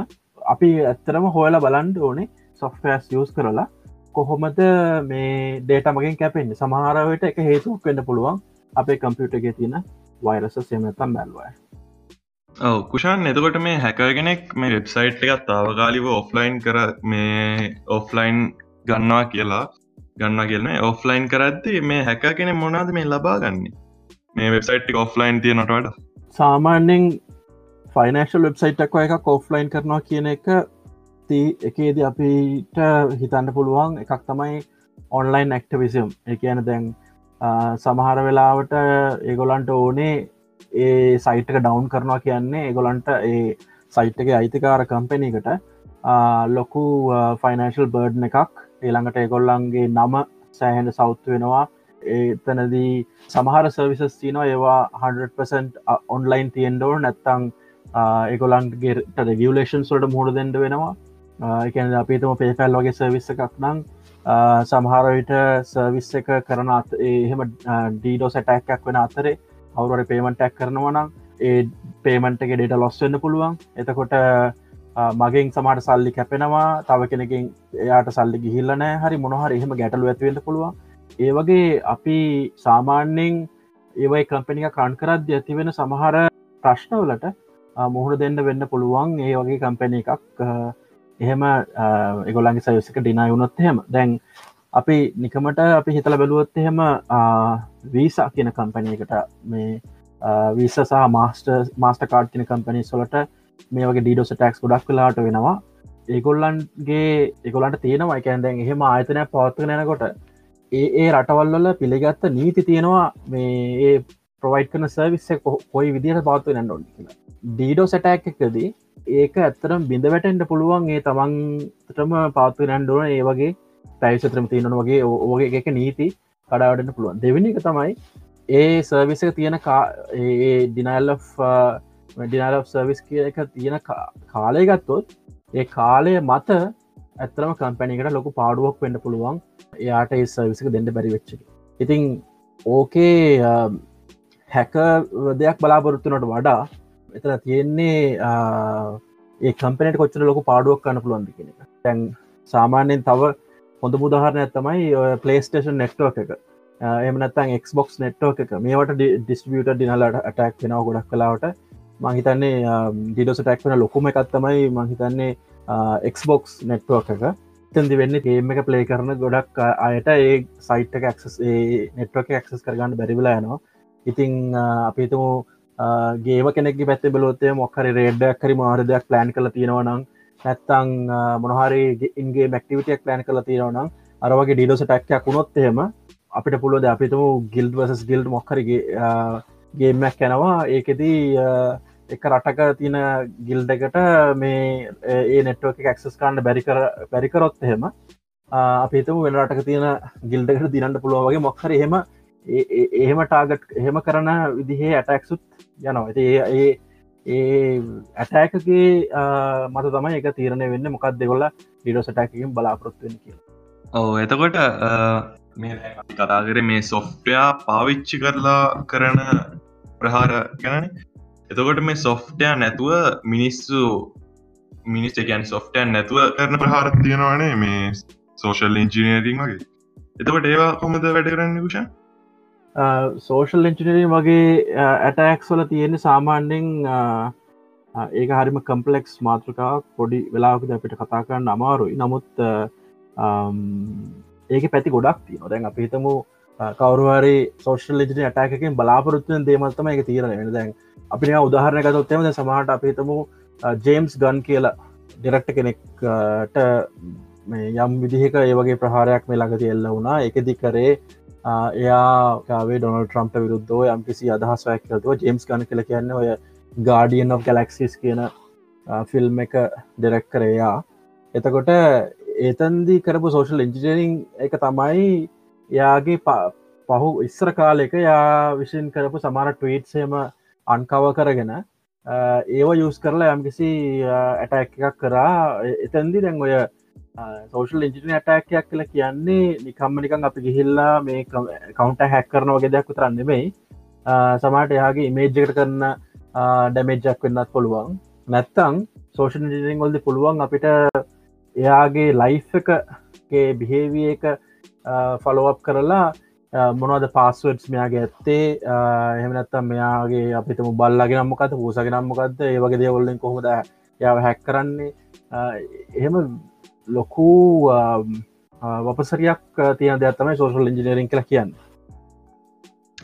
අපි ඇත්තරම හොයලා බලන්ඩ ඕනේ සොෆ්ටස් යස් කරලා. කොහොමද මේ ඩේට මගින් කැපෙන්න්න සමහරවට එක හේතුක් වෙන්න පුළුවන්. අපේ කම්පියුටගේ තියෙන වෛරස සයමතම් බැල්වය ඔව කුෂාන් එතකොට මේ හැකගෙනෙක් මේ වෙබ්සයිට් එකත් තාවකාලිව ඔෆ්ලයින් කර මේ ඔෆ්ලයින් ගන්නවා කියලා ගන්න කියන්න ඔෆ්ලයින් කරද්දි මේ හැක කෙන මොනාද මේ ලබා ගන්නේ? මේ වෙබ්සයිට් ඔෆ්ලයින් තියනටට සාමාන්‍යෙන් ෆයිනශල් වෙබ්සයිට්ක් එක කෝෆ්ලයින් කරනවා කියන එක ති එකේද අපිට හිතන්න පුළුවන් එකක් තමයි ඔන්ලයින් ඇක්ටවිසම් එක යන දැන් සමහර වෙලාවට ඒගොලන්ට ඕනේ ඒ සයිටක ඩවන්් කරනවා කියන්නේ ඒගොලන්ට ඒ සයිට් එක අයිතිකාර කම්පනීකට ලොකු ෆයිනශල් බර්ඩ් එකක්. ඒළඟට ඒගොල්ලන්ගේ නම සෑහෙන්ට සෞත්තු වෙනවා. ඒතනදී සමහර සර්විසස් තියනවා. ඒවා 100% ඔන්ලයින් තියෙන්ඩෝ නැත්තං ඒගොලන්ගේට රෙගියලේෂන් සොට මුහුණ දෙෙන්ඩ වෙනවා. එකන අපිතුම පේපැල් වගේ සර්විස්ස එකක් නම් සමහරවිට සර්විස් එක කරන අත් එහෙම ඩීඩෝ සැටැක්යක් වෙන අතරේ අවුරට පේමන්ටක් කරනවනම් ඒ පේමන්ට එක ඩේට ලොස් වෙන්න පුළුවන්. එතකොට මගෙන් සමට සල්ලි කැපෙනවා තව කෙනකින් එයාට සල්ලි ගිහිල්ලනෑ හරි මොනහර එහෙම ගැටලු ඇතිවෙන්න පුළුවන්. ඒ වගේ අපි සාමාන්‍යෙන් ඒවයි කම්පනික කන් කරද්‍ය ඇතිවෙන සමහර ප්‍රශ්නවලට මුහුණ දෙන්න වෙන්න පුළුවන්. ඒ වගේ කම්පැන එකක් එහෙම එගොල්ලන්ගේ සයසක ඩිනා වුණොත් එහෙම. දැන් අපි නිකමට අපි හිතල බැලුවොත් එහෙම වීසා කියන කම්පනයකට මේ විස සහ මාස්ට මාස්ට කාඩ් කියන කම්පනි සොලට මේ වගේ ඩීඩෝස ටක්ස් ගොඩක් කලාට වෙනවා. ඒගොල්ලන්ගේ එකොලන්ට තියෙනවා. එකන් දැන් එහෙම ආයතනය පවත්ව නැනකොට ඒ ඒ රටවල්වල පිළිගත්ත නීති තියෙනවා මේ ඒ ප්‍රවයි් කන සර්විස්ස කොයි විදිහට පවත්ව නැන්නොන් කියලා. ඩීඩෝ සටැක් එකදී ඒක ඇත්තරම් බිඳ වැටෙන්ට පුළුවන්. ඒ තමන්ටම පාත්ව නැන්ඩුවන ඒ වගේ පැයිසත්‍රම තියනන වගේ ඕගේ එක නීති කඩාවටන්න පුළුවන්. දෙවිනි එක තමයි ඒ සර්විස තියෙන ඩිනල් ඩිනල් සර්විස් කිය එක තියෙන uh, කාලය ගත්තොත් ඒ කාලය මත ඇත්තරම කම්පැනිකට ලොකු පාඩුවක් වෙන්න පුළුවන්. එයාට ඒ සර්විසික දෙන්න බැරි වෙච්ච ඉතිං ඕකේ uh, හැක දෙයක් බලාපොරොත්තුනට වඩා එතන තියෙන්නේ ඒ කම්පනට කොච්චර ලොක පාඩුවක් කන්න පුළුවන්දි කෙන එක. තැන් සාමාන්‍යයෙන් තව හොඳ මුදහරණය තමයි පලේස්ටේෂන් නෙක්ටෝ එක. එමනත්තන් එක්බොක්ස් නෙට්ෝ එක. මේට ඩිස්ටියට ඩිනලට අටක් වෙනව ගොඩක් කලාවට. මහිතන්නේ ඩිඩෝස ටැක් වෙන ලොකුම එකත්තමයි මහිතන්නේ එක්බොක්ස් නෙට්ුව එක. තැදි වෙන්න ගේම එක ප්ලේ කරන ගොඩක් අයට ඒ සයිට් එක ක්සස් ඒ නෙට්වක් ක්සස් කරගන්න බැරිවිලා යනවා. ඉතිං අපිතුමු ගේම කෙනෙක් පැත්ත බලොත්තේ මොක්හරි රේඩ්ඩක් හරි මාරදයක් ප්ලෑන් කල තියෙනවනම් නැත්තං මොනහරි ඉන්ගේ මැක්ටිවිටියක් ප්ලෑන් කල තියෙනවනම් අරවගේ ඩිඩෝස ටැක්යක් වුණොත්තේම අපිට පුළුවද අපිතුම ගිල්ඩ වසස් ගිල්ඩ් මොක්කරගේ ගේමක් කැනවා ඒකෙදී එක රටක තියෙන ගිල්ඩකට මේ ඒ නෙට්ව ක්සස් කාන්න බැරිකර බැරිකරොත් එහෙම අපිතම වෙන රටක තියෙන ගිල්ඩකට දිනට පුළුව වගේ මොක්හර එහෙම එහෙම ටාගට් එහෙම කරන විදිහේ ඇටැක්සුත් යනවා. ඒ ඒ ඒ ඇටෑකගේ මත තමයි එක තීරණය වෙන්න මොකක් දෙගොල්ල ඩිඩෝසටැකින් බලාපොරොත්තුවෙන කිය ඕ එතකොට කතාකර මේ සොෆ්ටයා පාවිච්චි කරලා කරන ප්‍රහාර ගැන එතකොට මේ සොෆ්ටයා නැතුව මිනිස්සු මිනිස් එකන් සොෆ්ටයන් නැතුව කරන ප්‍රහාර තියෙනවානේ මේ සෝෂල් ඉංජිනීරිං වගේ. එතකොට ඒවා කොමද වැඩ කරන්න විෂ සෝෂල් ඉංජිනීරින් වගේ ඇටක්ස්වල තියෙන සාමාන්‍යෙන් ඒක හරිම කම්පලෙක්ස් මාතෘකා පොඩි වෙලාකද අපිට කතා කරන්න අමාරුයි. නමුත් ඒක පැති ගොඩක් තිය දැන් අප හිතමු කවරුවරි සෝෂල් ලිජි අටකකින් බලාපොරත්තුවෙන් දේමත්තම එක තීරණ වෙන දැන් අපි උදාහරණ ගතොත්තෙම සමහට අපිතමු ජේම්ස් ගන් කියලා ඩිරක්ට කෙනෙක්ට යම් විදිහක ඒවගේ ප්‍රහාරයක් මේ ළඟති එල්ල වුණා. එකදි කරේ එයාකාවේ ඩොනල් ට්‍රම්ප විරුද්ධෝ යම් කිසි අදහස්වයක් කරතුව ජේම්ස් ගන කල කියන්න ඔය ගාඩියන් of ගලක්සිස් කියන ෆිල්ම් එක ඩෙරෙක් කරයා එතකොට ඒතන්දී කරපු සෝෂල් ඉන්ජිනීරිං එක තමයි යාගේ පහු ඉස්සර කාලෙක යා විසින් කරපු සමාන ට්වීට්සේම අන්කව කරගෙන ඒව යස් කරලා යම්කිසි ඇටැක් එකක් කරා. එතැන්දි දැන් ඔය සෝෂල් ඉජින ඇටැක්යක් කියල කියන්නේ නිකම්ම නිකන් අපි ගිහිල්ලා මේ කවුන්ට හැක් කරන වගේ දෙයක් තරන්නෙමයි සමාට එයාගේ ඉමේජ්ජකට කරන්න ඩැමේජ්ජක් වෙන්නත් පුළුවන්. නැත්තං සෝෂල් ඉජිනිං ගොල්ද පුළුවන් අපිට එයාගේ ලයිෆ් එකගේ බිහේවිය එක ෆලෝප් කරලා මොනවද පාස්වඩ්ස් මෙයාගේ ඇත්තේ? එහෙමනත්තම් මෙයාගේ අපිතම බල්ලගේ නම්මකත පූසගෙන නම්මකක්ද ඒ වගේ දේවල්ලින් කොහොමද යාව හැක් කරන්නේ? එහෙම ලොකු වපසරයක් තියන දෙයක්ත්තමයි සෝසල් ඉජිනීරින් කළ කියන්න.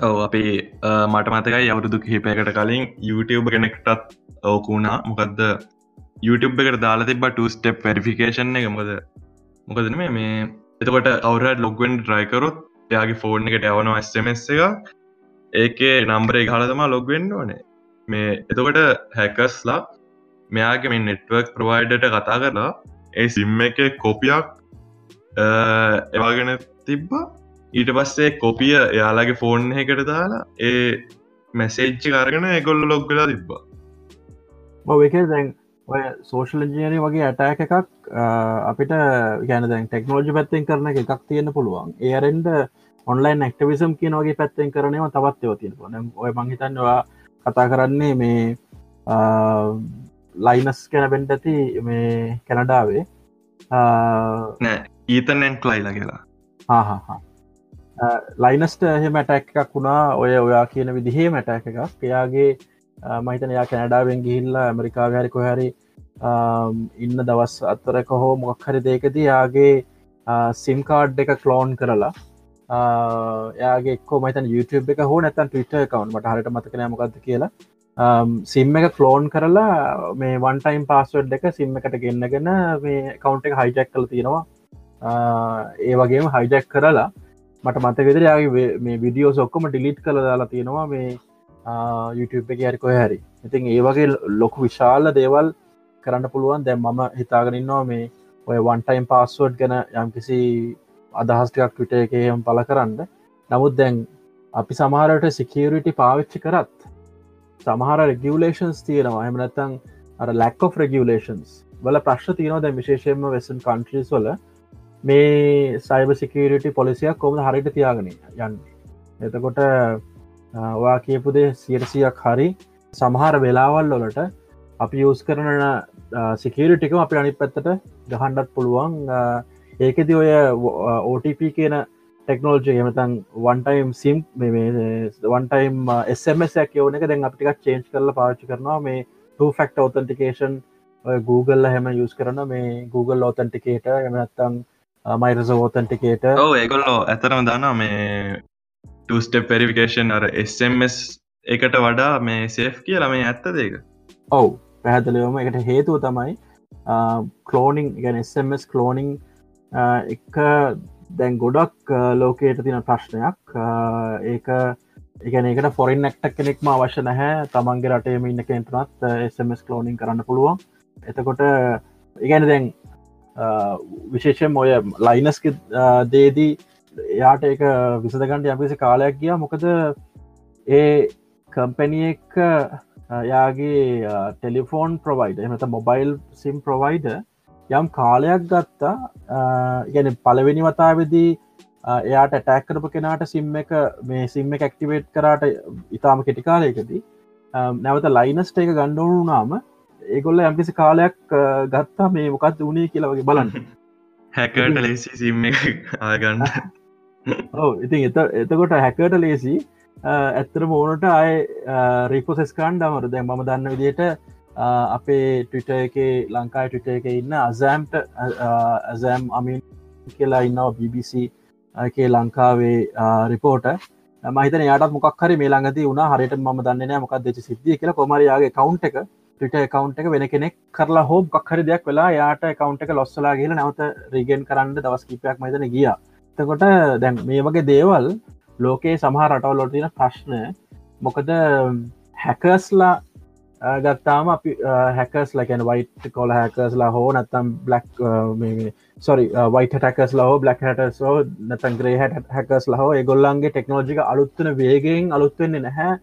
ඔව අපි මට මතකයි අවුරුදු කිහිපයකට කලින් YouTube කෙනෙක්ටත් ඕකුණා මොකක්ද YouTube එකට දාලා තිබ ටස්ටප් වෙරිෆිකේෂන් එක. මොකද මොකදන මේ එතකොට අවුරට ලොග්වෙන් ට්‍රයිකරොත් එයාගේ ෆෝර්න් එකට යවන ස්මස් එක. ඒකේ නම්බරේ හලතම ලොග්වෙන්න ඕනේ. මේ එතකොට හැකස්ලා මෙයාගේ මේ නෙට්වක් ප්‍රවයිඩට කතා කරලා ඒ සිම්ම එක කොපියක් එවාගෙන තිබ්බා. ඊට පස්සේ කොපිය එයාලාගේ ෆෝන් එකට දාලා ඒ මැසේච්චි කරගෙන එකොල්ල ලොග්ගලා තිබ්බා. බව එක දැන් ඔය සෝෂල් ඉජනරි වගේ ඇටෑක එකක් අපිට ගැන දැන් ටෙක්නෝජි පැත්තෙන් කරන එකක් තියෙන පුළුවන්. ඒරෙන්ඩ ඔන්ලයින් ක්ටවිසම් කියන වගේ පැත්තෙන් කරනවා තවත් යව තියෙන න ඔය මංහිතන්නවා කතා කරන්නේ මේ ලයිනස් කැන පෙන්ට ඇති මේ කැනඩාවේ. නෑ ඊතනෙන්ට් ලයිලා කියලා. හාහා ලයිනස්ට එහෙම ඇටැක් එකක් වුණා. ඔය ඔයා කියන විදිහේ මැටැක එකක්. එයාගේ මහිතන යා කැනඩාවෙන් ගිහිල්ලා ඇමරිකා හැරි කොහැරි ඉන්න දවස් අත්තරක හෝ මොක් හරි දෙකද යාගේ සිම්කාඩ් එක කලෝන් කරලා යාගේ මත YouTube එක හෝ නැතන් ටවිට කවන්් මට හරට මතකන මොකක්ද කියලා Um, සිම් එක කලෝන් කරලා මේ වන්ටයිම් පාස්වඩ් එක සිම් එකට ගෙන්න්නගෙන මේ කවුන්ට එක හයිජැක් කල තියෙනවා. Uh, ඒ වගේම හයිජැක් කරලා මට මත විදර යාගේ මේ විඩියෝ ඔක්කොම ඩිලිට් කළ දාලා තියෙනවා මේ uh, YouTube එක හරිකො හැරි. ඉතින් ඒ වගේ ලොකු විශාල දේවල් කරන්න පුළුවන්. දැම් මම හිතාගෙනන්නවා මේ ඔය වන්ටයිම් පාස්වඩ් ගැන යම් කිසි අදහස්ටයක් ටවිට එකම් පල කරන්න. නමුත් දැන් අපි සමහරට සිකරිටි පාවිච්චි කරත් සමහර රෙගියලේෂන්ස් තියෙනවා. එමනත්තං අර ලක් of රෙගියලේෂන්ස් වල ප්‍රශ්න තියනෝ දැ විශේෂයෙන්ම වෙසන් කන්ට්‍රීස් වල. මේ සයිබ සිකරිටි පොලිසියක් කොම හරිට තියාගෙන යන්න? එතකොට වා කියපුදේ සියරසියක් හරි සමහර වෙලාවල් ලොලට අපි යස් කරන සිකරිටිකම අපි අනි පැත්තට ගහන්ඩත් පුළුවන්. ඒකෙද ඔය OTP කියන technology එමතන් one time SIM one time එස්මසයක් යවන එක දැන් අපිටිකක් චේන්ච් කරල පාච්චි කරනවා. මේ ෆක්ට ඔතන්ටිකේෂන් Google හැම යස් කරන මේ Google ඔතන්ටිකේට එමනත්තං මයිරස ෝතන්ටිකේට ඒගොල්ලෝ ඇතරම දන්න මේ ටස්ටප් පෙරිෆිකේෂන් අර එස්MS එකට වඩා මේ සේෆ් කියල මේ ඇත්ත දෙක ඔවු පැහැදලවම එකට හේතුව තමයි කලෝනිං ගැන එස්MS කලෝනිං එක දැන් ගොඩක් ලෝකයට තින ප්‍රශ්නයක්. ඒක එකන එකට ෆොරින් එක්ටක් කෙනෙක්ම අවශ්‍ය නැහැ. තමන්ගේ රටේම ඉන්න කෙන්ටනත් SMS කලෝනිින් කරන්න පුළුවන්. එතකොට ඉගැන දැන් විශේෂයෙන් ඔය ලයිනස්ක දේදී එයාට එක විසදගන්ට යම්කිසි කාලයක් ගිය. මොකද ඒ කම්පැනිය එක යාගේ ටෙලිෆෝන් ප්‍රවයිඩ එමත මොබයිල් සිම් ප්‍රවයිඩ යම් කාලයක් ගත්තා. ගැන පලවෙනි වතාවෙදී එයාට ටැක් කරපු කෙනාට සිම් එක මේ සිම් එක ඇක්ටිවේට් කරාට ඉතාම කෙටිකාලයකදී නැවත ලයිනස්ට එක ගණ්ඩෝනු නාම ඒගොල්ල යම්කිසි කාලයක් ගත්තා මේ මොකත් වනේ කියලා වගේ බලන්න. හැකට ලෙසි සිම් ආගන්න ඔව ඉතින් එත එතකොට හැකට ලේසි. ඇත්තර මෝනට අය රිපෝසෙස්කාන් ඩමර දැන් මම දන්න විදියට අපේ ටවිට එක ලංකායි ටවිට එක ඉන්න අසෑම්ට ඇසෑම් අමින් කියලා ඉන්නවා BBC එකේ ලංකාවේ රිපෝට මහිතන යාට මොක් හරි මේ ළඟති වුණ. හරිට ම දන්න මොකක් දෙච සිද්ධිය කියලා. කොමරයාගේ කවුන්් එක ටිට කවන්් එක වෙන කෙනෙක් කරලා හෝ කක්හරි දෙයක් වෙලා යාට කවන්් එක ලොස්සලා කියල නැවත රීගෙන් කරන්න දවස් කිපයක් මතන ගිය. තකොට දැන් මේ වගේ දේවල් ලෝකයේ සමහ රටවල්ලොට තින ප්‍රශ්න මොකද හැකස්ලා ගත්තාම අපි හැකස් ලකැන වයිට කොල හැකස්ලා හෝ නත්තම් බ්ලක් සොරි වයිට හැකස් ලහෝ බ්ලක් හට සෝ නතන් ග්‍රේ හැට හැකස් ලහෝ ඒගොල්ලන්ගේ ටෙක්නෝජික අලුත්වන වේගෙන් අලුත්වෙන්නේ නැහැ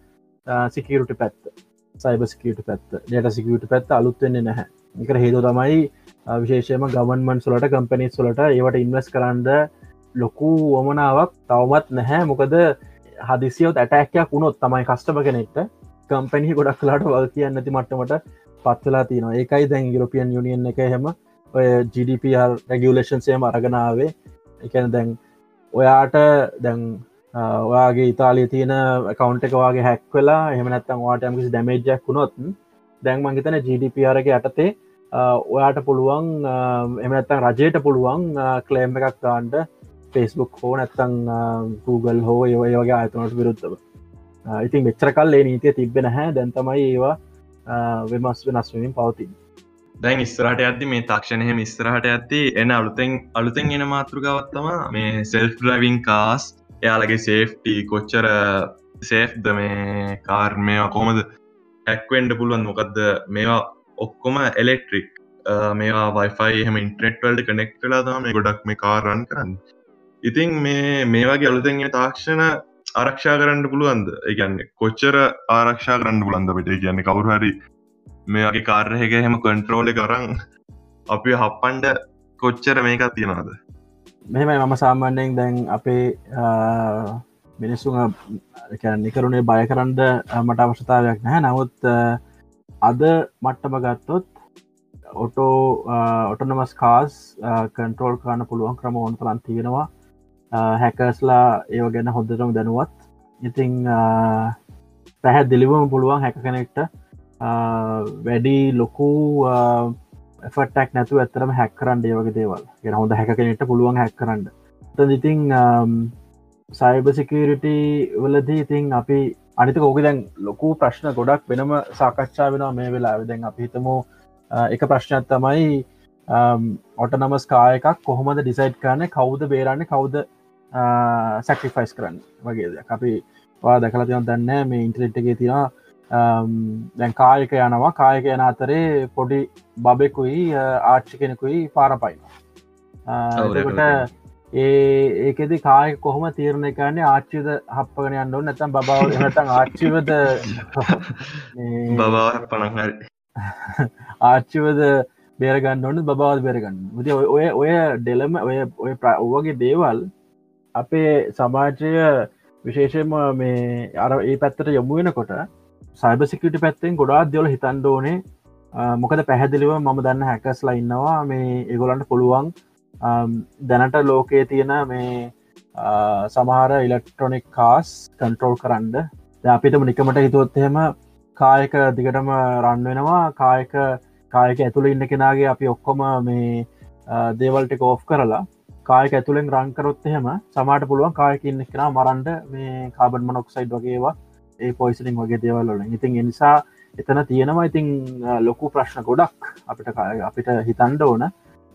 සිකරුට පැත්ත සයිබ සිකට පැත් ඩට සිකට පැත් අලුත්වෙන්නේ නැහැ. එක හේතු තමයි විශේෂයම ගවන්මන් සොලට කම්පනිස් සොලට ඒවට ඉන්වස් කරන්න ලොකු වමනාවක් තවමත් නැහැ. මොකද හදිසියෝත් ඇටැක්යක් වුණොත් තමයි කස්ටම කෙනෙක්ට කම්පැනි ගොඩක් කලාට වල් කියන්න ඇති මට්ටමට පත්වෙලා තියනවා. ඒකයි දැන් යුරපියන් යුනියන් එක හෙම ඔය GDPR රැගියලේෂන්සේම අරගනාවේ එකන දැන් ඔයාට දැන් ඔයාගේ ඉතාලිය තියෙන කවන්් එක වගේ හැක් වෙලා එහමනත්තම් වාට යමකිසි ඩැමේජ්ජක් වුණොත් දැන් මංගතන GDPරගේ යටතේ ඔයාට පුළුවන් එමනත්තන් රජයට පුළුවන් කලේම් එකක් තාන්ට ෆෙස්බුක් හෝ නැත්තං Google හෝ ඒ වගේ අතනට විරුද්ධව. ඉතින් මෙච්චර කල් ඒ නීතිය තිබෙන හැ දැන්තමයි ඒවා වෙමස් වෙනස්වමින් පවතින් දැන් ඉස්රට ඇති මේ තාක්ෂණය මිස්තරහට ඇති එන අලුතෙන් අලුතෙන් එන මාතෘකාවත්තම මේ සෙල්ෆ් ලවින් කාස් එයාලගේ සේෆ්ටි කොච්චර සේෆ්ද මේ කාර්මය කොමද ඇක්වෙන්ඩ පුළුවන් මොකක්ද මේවා ඔක්කොම එලෙක්ට්‍රික් මේවා වයිෆයි හම ඉන්ට්‍රෙට්වල්ට කනෙක්් කලා තම ගොඩක් මේ කාරන් කරන්න. ඉතින් මේ මේවාගේ අලුතෙන් තාක්ෂණ ආරක්ෂා කරන්න පුළුවන්ද? එකන්න කොච්චර ආරක්ෂා කරන්න පුළන්ද පට කියන්න කවුරු හරි මේගේ කාර්යක හෙම කන්ට්‍රෝල කරන්න අපි හප්පන්ඩ කොච්චර මේකක් තියෙනවාද? මෙමයි මම සාමාන්‍යයෙන් දැන් අපේ මිනිස්සුන් නිකරුණේ බය කරන්ඩ මට අවශ්‍යතාවයක් නැහැ. නමුත් අද මට්ටම ගත්තොත් ඔටෝ ඔටනමස් කාස් කන්ට්‍රෝල් කරන්න පුළුවන් ක්‍රම ඕන් තරන් තියෙනවා. Uh, හැකස්ලා ඒව ගැන හොඳටම දැනුවත්. ඉතිං uh, පැහැ දිලිවම පුළුවන් හැක කෙනෙක්ට uh, වැඩි ලොකු ෆටක් නැතු ඇතරම හැක් කරන්න ඒවගේ දේවල්. ගෙන හොඳ හැක කෙනෙට පුළුවන් හැක් කරන්න. ඉතිං සයිබ සිකරිට වලදී ඉතින් අපි අනිත ඕක දැන් ලොකු ප්‍රශ්න ගොඩක් වෙනම සාකච්ඡා වෙනවා මේ වෙලා දැන් අපි හිතමු එක ප්‍රශ්නයක් තමයි ඔට නමස් කායකක් කොහොමද ඩිසයිට් කරන්න කවුද බේරන්න කවුද සැක්ටිෆයිස් කරන්න වගේ අපි වා දැකලා තියන දන්න මේ ඉන්ටරෙට්ගේ තින දැන් කායක යනවා. කායක යන අතරේ පොඩි බබෙකුයි ආච්චි කෙනෙකුයි පාරපයිනවා ඒ ඒකෙදි කාය කොහොම තීරණය කරන්නේ? ආච්චිද හප්පගෙන යන්න ඕන? නැතම් බව හටන් ආච්චිවද බව පනහරි ආච්චිවද බේරගන්න ඕන්න බවාද බේරගන්න ද ඔය ඔය ඩෙලම ඔය ඔය ඔවගේ දේවල් අපේ සමාජය විශේෂම මේ අර ඒ පැත්තට යොමුුවෙනකොට සයිබ සිකට පැත්තෙන් ගොඩාත් දෙවල හිතන්ඩ ඕනේ. මොකද පැහැදිලිව මම දන්න හැකස්ලා ඉන්නවා. මේ ඒගොලන්ට පුළුවන් දැනට ලෝකයේ තියෙන මේ සමහර ඉලෙක්ට්‍රොනික් කාස් කන්ට්‍රෝල් කරන්න. අපිටම නිකමට හිතුවොත්හෙම කායක දිගටම රන්වෙනවා කායක කායක ඇතුළ ඉන්න කෙනගේ අපි ඔක්කොම මේ දේවල්ට කෝෆ් කරලා කායක ඇතුළෙන් රංකරොත් එහෙම සමට පුළුවන් කායක ඉන්න කෙන මරන්ඩ මේ කාබන් මනොක්සයිඩ් වගේවා ඒ පොයිසිලින් වගේ දේවල්ල ඉතින් එනිසා එතන තියෙනවා ඉතින් ලොකු ප්‍රශ්න ගොඩක් අපිට අපිට හිතන්ඩ ඕන.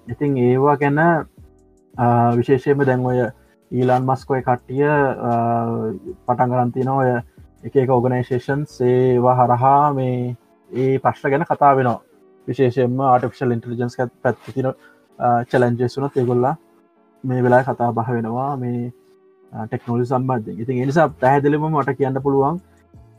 ඉතින් ඒවා ගැන විශේෂයම දැන් ඔය ඊලාන් මස්කොය කට්ටිය පටන් කරන්තින ඔය එක එක ඕගනයිශේෂන් සේවා හරහා මේ ඒ ප්‍රශ්න ගැන කතා වෙනවා. විශේෂයෙන්ම ආටිෆිශල් ඉන්ටලිජන්ස් පැත්තින චලන්ජෙසුනත් ඒගොල්ලා මේ වෙලා කතා බහ වෙනවා මේ ටෙක්නෝලි සම්බන්ධ ඉතින් එනිසා පැහැදිලිම මට කියන්න පුළුවන්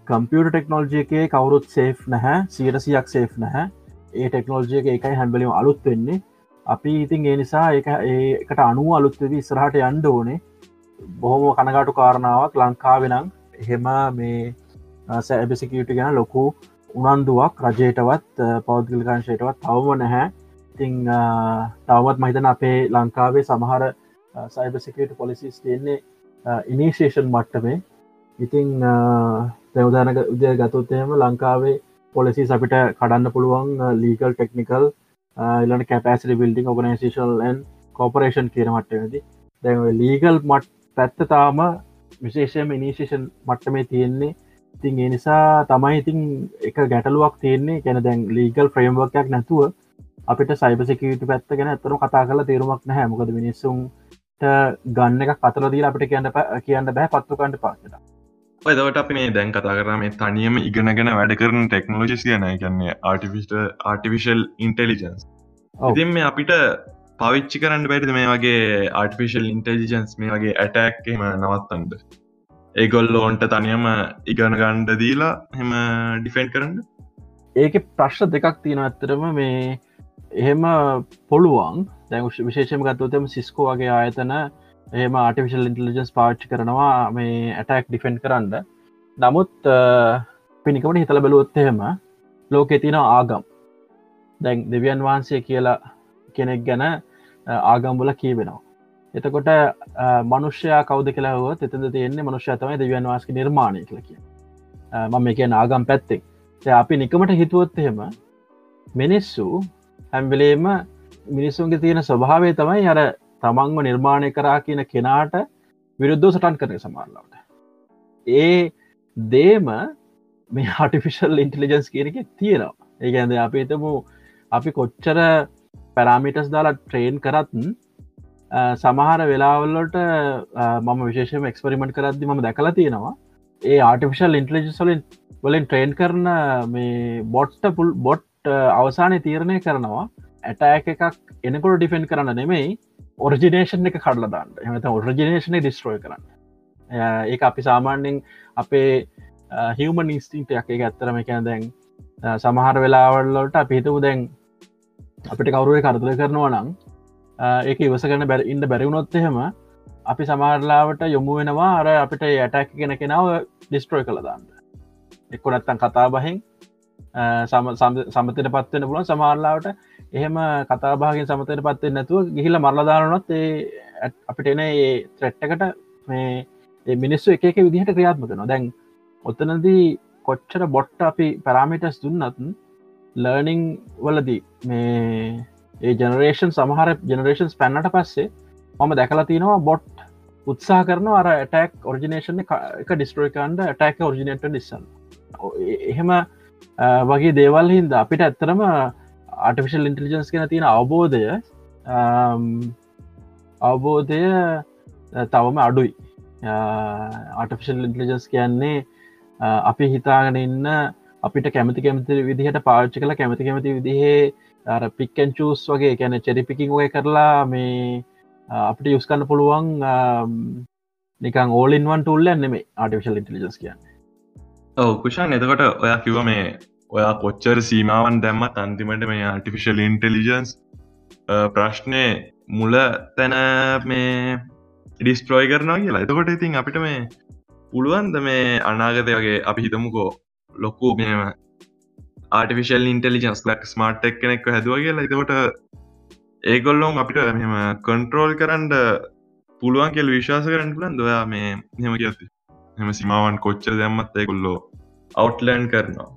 කම්පියට ටෙක්නෝල්ජය එකේ කවුරුත් සේෆ් නැහැ සියටසියක් සේෆ් නැහැ. ඒ ටෙක්නෝල්ජය එක එකයි හැම්බලිම අලුත් වෙන්නේ. අපි ඉතින් ඒ නිසා එක ඒකට අනුව අලුත්වෙවි ඉස්රහට යන්ඩ ඕනේ. බොහොම කනගාටු කාරණාවක් ලංකාවෙනං එහෙම මේ සෑබසිකට ගැන ලොකු උනන්දුවක් රජයටවත් පෞද්ගලිකාංශයටවත් තවම නැහැ. ඉතිං තවමත් මහිතන අපේ ලංකාවේ සමහර සයිබසිකට පොලිසිස් තියෙන්නේ ඉනිශේෂන් මට්ටමේ. ඉතිං තැවදානක උදය ගතුත්තයම ලංකාවේ පොලිසි අපිට කඩන්න පුළුවන් ලීකල් ටෙක්නිකල් ඉලන කැපසිට බිල්ඩිං ඔගනේශල්න් කෝපරේෂන් කියන මට්ටනති දැ ලීගල් මට් පැත්ත තාම විශේෂයම ඉනිශේෂන් මට්ටමේ තියෙන්නේ. ඉතින් ඒ නිසා තමයි ඉතින් එක ගැටලුවක් තියෙන්නේ. ගැන දැන් ලීගල් ෆ්‍රේම්වර්කයක් නැතුව අපිට සයිබසිකට පැත්ත ගැන ඇතරු කතා කල තේරුමක් නැහැ. මොකද මිනිස්සුන්ට ගන්න එක කතලදී අපිට කියන්න කියන්න බෑ පත්තුකන්ට පාසට ඔයදවට අපි මේ දැන් කතා කරම තනියම ඉගෙනගෙන වැඩ කරන ටෙක්නෝජිස් කියන කියන්නේ ආටිෆිට ආටිවිශල් ඉන්ටෙලිජන්ස් ඉතින් මේ අපිට පවිච්චි කරන්න බැරිද මේ වගේ ආටිෆිශල් ඉන්ටෙලිජන්ස් මේ වගේ ඇටැක්ම නවත්තන්ද ඒගොල්ල ඔන්ට තනියම ඉගන ගණ්ඩ දීලා හෙම ඩිෆෙන්් කරන්න? ඒක ප්‍රශ්න දෙකක් තියෙන ඇත්තරම මේ එහෙම පොළුවන්. දැන් විශේෂම ගත්තවතම සිස්කෝ වගේ ආයතන ඒම ආටිවිශල් ඉන්ටලිජන්ස් පාච්චි කරනවා මේ ඇටක් ඩිෆෙන්් කරන්න. නමුත් පිනිකමට හිතල බැලුවොත්තහෙම ලෝකෙ තින ආගම්. දැන් දෙවියන් වහන්සේ කියලා කෙනෙක් ගැන ආගම්බල කීවෙනවා එතකොට මනුෂ්‍යයා කවද කියලාවත් එතද තියෙන්නේ මනුෂ්‍ය තමයි දෙවියන් වාස්ක නිර්මාණය කළ කිය මම මේ කියන ආගම් පැත්තෙක් අපි නිකමට හිතුවොත්තහෙම මිනිස්සු හැම්බලේම මිනිස්සුන්ගේ තියෙන ස්වභාවය තමයි අර තමන්ව නිර්මාණය කරා කියන කෙනාට විරුද්ධ සටන් කරන සමාරලාවට ඒ දේම මේ හටිෆිශල් ඉන්ටලිජන්ස් කියනක තියෙනවා. ඒගැන්ද අපි එතමු අපි කොච්චර පැරාමිටස් දාලා ට්‍රේන් කරත්න් සමහර වෙලාවල්ලට මම විශේෂම එක්ස්පරිමෙන්ට් කරද්දි ම දැකලා තියෙනවා. ඒ ආටිෆිශල් ඉන්ටලිජස්ලින් වලින් ට්‍රේන් කරන මේ බොට්ට පුල් බොට් අවසානය තීරණය කරනවා ඇටෑ එකක් එනකොට ඩිෆෙන්් කරන්න නෙමෙයි ඔරිජිනේෂන් එක කඩලදාන්න එමත ඔරිජිනේෂන ඩිස්ට්‍රෝය කරන්න. ඒ අපි සාමාන්‍යෙන් අපේ හිවමන් ඉස්ටිංට එක ඇත්තරම එක දැන් සමහර වෙලාවල්ලට අපිහිතපු දැන් අපිට කවරුවේ කරතුල කරනවා නම් ඒක ඉවසගන්න බැර ඉන්න බැරිවුණොත් එහෙම අපි සමාරලාවට යොමු වෙනවා අර අපිට යටැක් කෙන කෙනාව ඩිස්ට්‍රෝය කළදාන්න එක්කො නැත්තන් කතා බහින් සමතයට පත්වෙන පුලන් සමාරලාවට එහෙම කතාභාගෙන් සමතයට පත්වෙන් නැතුව ගිහිල මරලදාරනොත් ඒ අපිට එන ඒ ත්‍රෙට්ටකට මේ මිනිස්සු එක එක විදිහට ක්‍රියාත්මක නො දැන් ඔත්තනදී කොච්චර බොට්ට අපි පැරාමිටස් දුන්නත් ලර්නිං වලදී මේ ඒ ජනරේෂන් සමහර ජනරේෂන්ස් පැන්නට පස්සේ මම දැකලා තියෙනවා බොට් උත්සා කරන අර ඇටක් ඔරිජිනේෂන් එක ඩිස්ට්‍රෝකන්ඩ ඇටක් ඔරිජිනට ඩිස්සන් එහෙම වගේ දේවල් හින්ද. අපිට ඇත්තරම ආටිෆිශල් ඉන්ටලිජන්ස් කෙන තියෙන අවබෝධය අවබෝධය තවම අඩුයි. ආටිෆිශල් ඉන්ටලිජන්ස් කියන්නේ අපි හිතාගෙන ඉන්න අපිට කැමති කැමති විදිහට පාච්චි කළ කැමති කැමති විදිහේ අර පික්කන් චස් වගේ කැන චෙරිපිකින් ඔය කරලා මේ අපිට යුස්කන්න පුළුවන් නිකන් ඕලින්වන් ටල්ල නෙමේ ආටිවිශල් ඉන්ටලිජස් කියන්න. ඔව කුෂාන් එතකොට ඔයා කිව මේ ඔයා කොච්චර සීමාවන් දැම්මත් අන්තිමට මේ ආටිෆිශල් ඉන්ටලිජන්ස් ප්‍රශ්නය මුල තැන මේ ඩිස්ට්‍රෝයි කරනවා කියලා. එතකොට ඉතින් අපිට මේ පුළුවන්ද මේ අනාගතය වගේ අපි හිතමුකෝ ලොක්කු මෙම ආටිෆිශල් ඉන්ටලිජන්ස් ලක් ස්මාර්ට් එක් කෙනෙක් හැදුව කියලා. එතකොට ඒගොල්ලොන් අපිට මෙම කන්ට්‍රෝල් කරන්න පුළුවන් කෙල් විශ්වාස කරන්න පුලන් දොයා මේ හෙම කියති එම සිමාවන් කොච්ච දැම්මත් ඒකොල්ලෝ අවට්ලෑන්් කරනවා.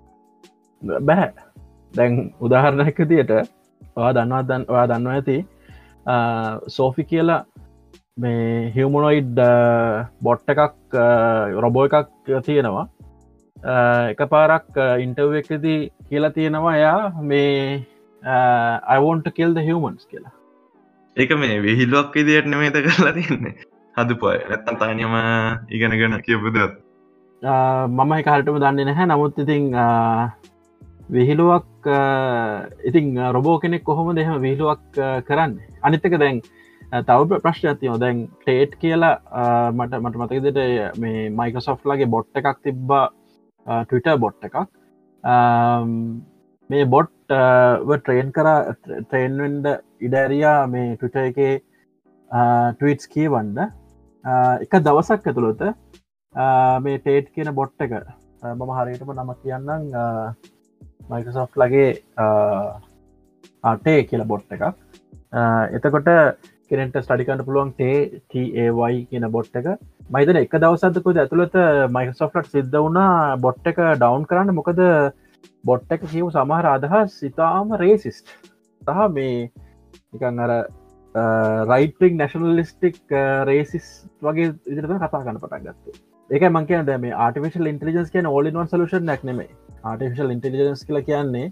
බැහැ. දැන් උදාහරණයක දියට ඔයා දන්නවා දන් ඔයා දන්නවා ඇති සෝෆි කියලා මේ හිවමනොයිඩ් බොට්ට එකක් රොබෝ එකක් තියෙනවා. එක පාරක් ඉන්ටව් එකදී කියලා තියෙනවා එයා මේ අයිවෝන්ට කෙල්ද හිවමන්ස් කියලා. ඒක මේ විහිල්ුවක් ඉදියට නෙමේත කරලා තියන්නේ? හද පොය නැත්තන් තානයම ඉගෙනගෙන කියපුදත් මම එකහටම දන්නේ නැහැ. නමුත් ඉතිං විහිළුවක් ඉතිං රොබෝ කෙනෙක් කොහොම දෙහම විහිළුවක් කරන්න? අනිත්තක දැන් තව ප්‍රශ්නතියෝ දැන් ටේට් කියලා මට මට මතකදට මේ මයිකසොෆ් ලගේ බොට්ට එකක් තිබ්බා ටවිට බොට් එකක්. මේ බොට් ට්‍රේන් කර ට්‍රේන්වෙන්ඩ ඉඩැරයා මේ ටවිට එක ටවිටස් කී වන්ඩ එක දවසක් ඇතුළොත මේ ටේට් කියන බොට් එක. මම හරියටම නම කියන්නම් මයිකසොෆ් ලගේ අටේ කියල බොට් එකක්. එතකොට කෙනෙට ස්ටඩිකන්න පුළුවන් ටේටඒවයි කියන බොට් එක. මයිතන එක දවසදකුද ඇතුළත මයිකසොෆ්ලට් සිද්ධ වුණා බොට් එක ඩවන් කරන්න. මොකද බොට් එක කියව සමහර අදහස් සිතාම රේසිස්ට් සහ මේ එකන් අර රයිටක් නැශනලිස්ටික් රේසිස් වගේ ඉදිරත කතා කන්න පටක් ගත්ත. එක මංක දැම ආටිවිශල් ඉන්ටලිජන්ස් කියන ඕලින්වන් සලුෂන් නැක්නෙමේ ආටිවිශල් ඉන්ටලිජන්ස් කියල කියන්නේ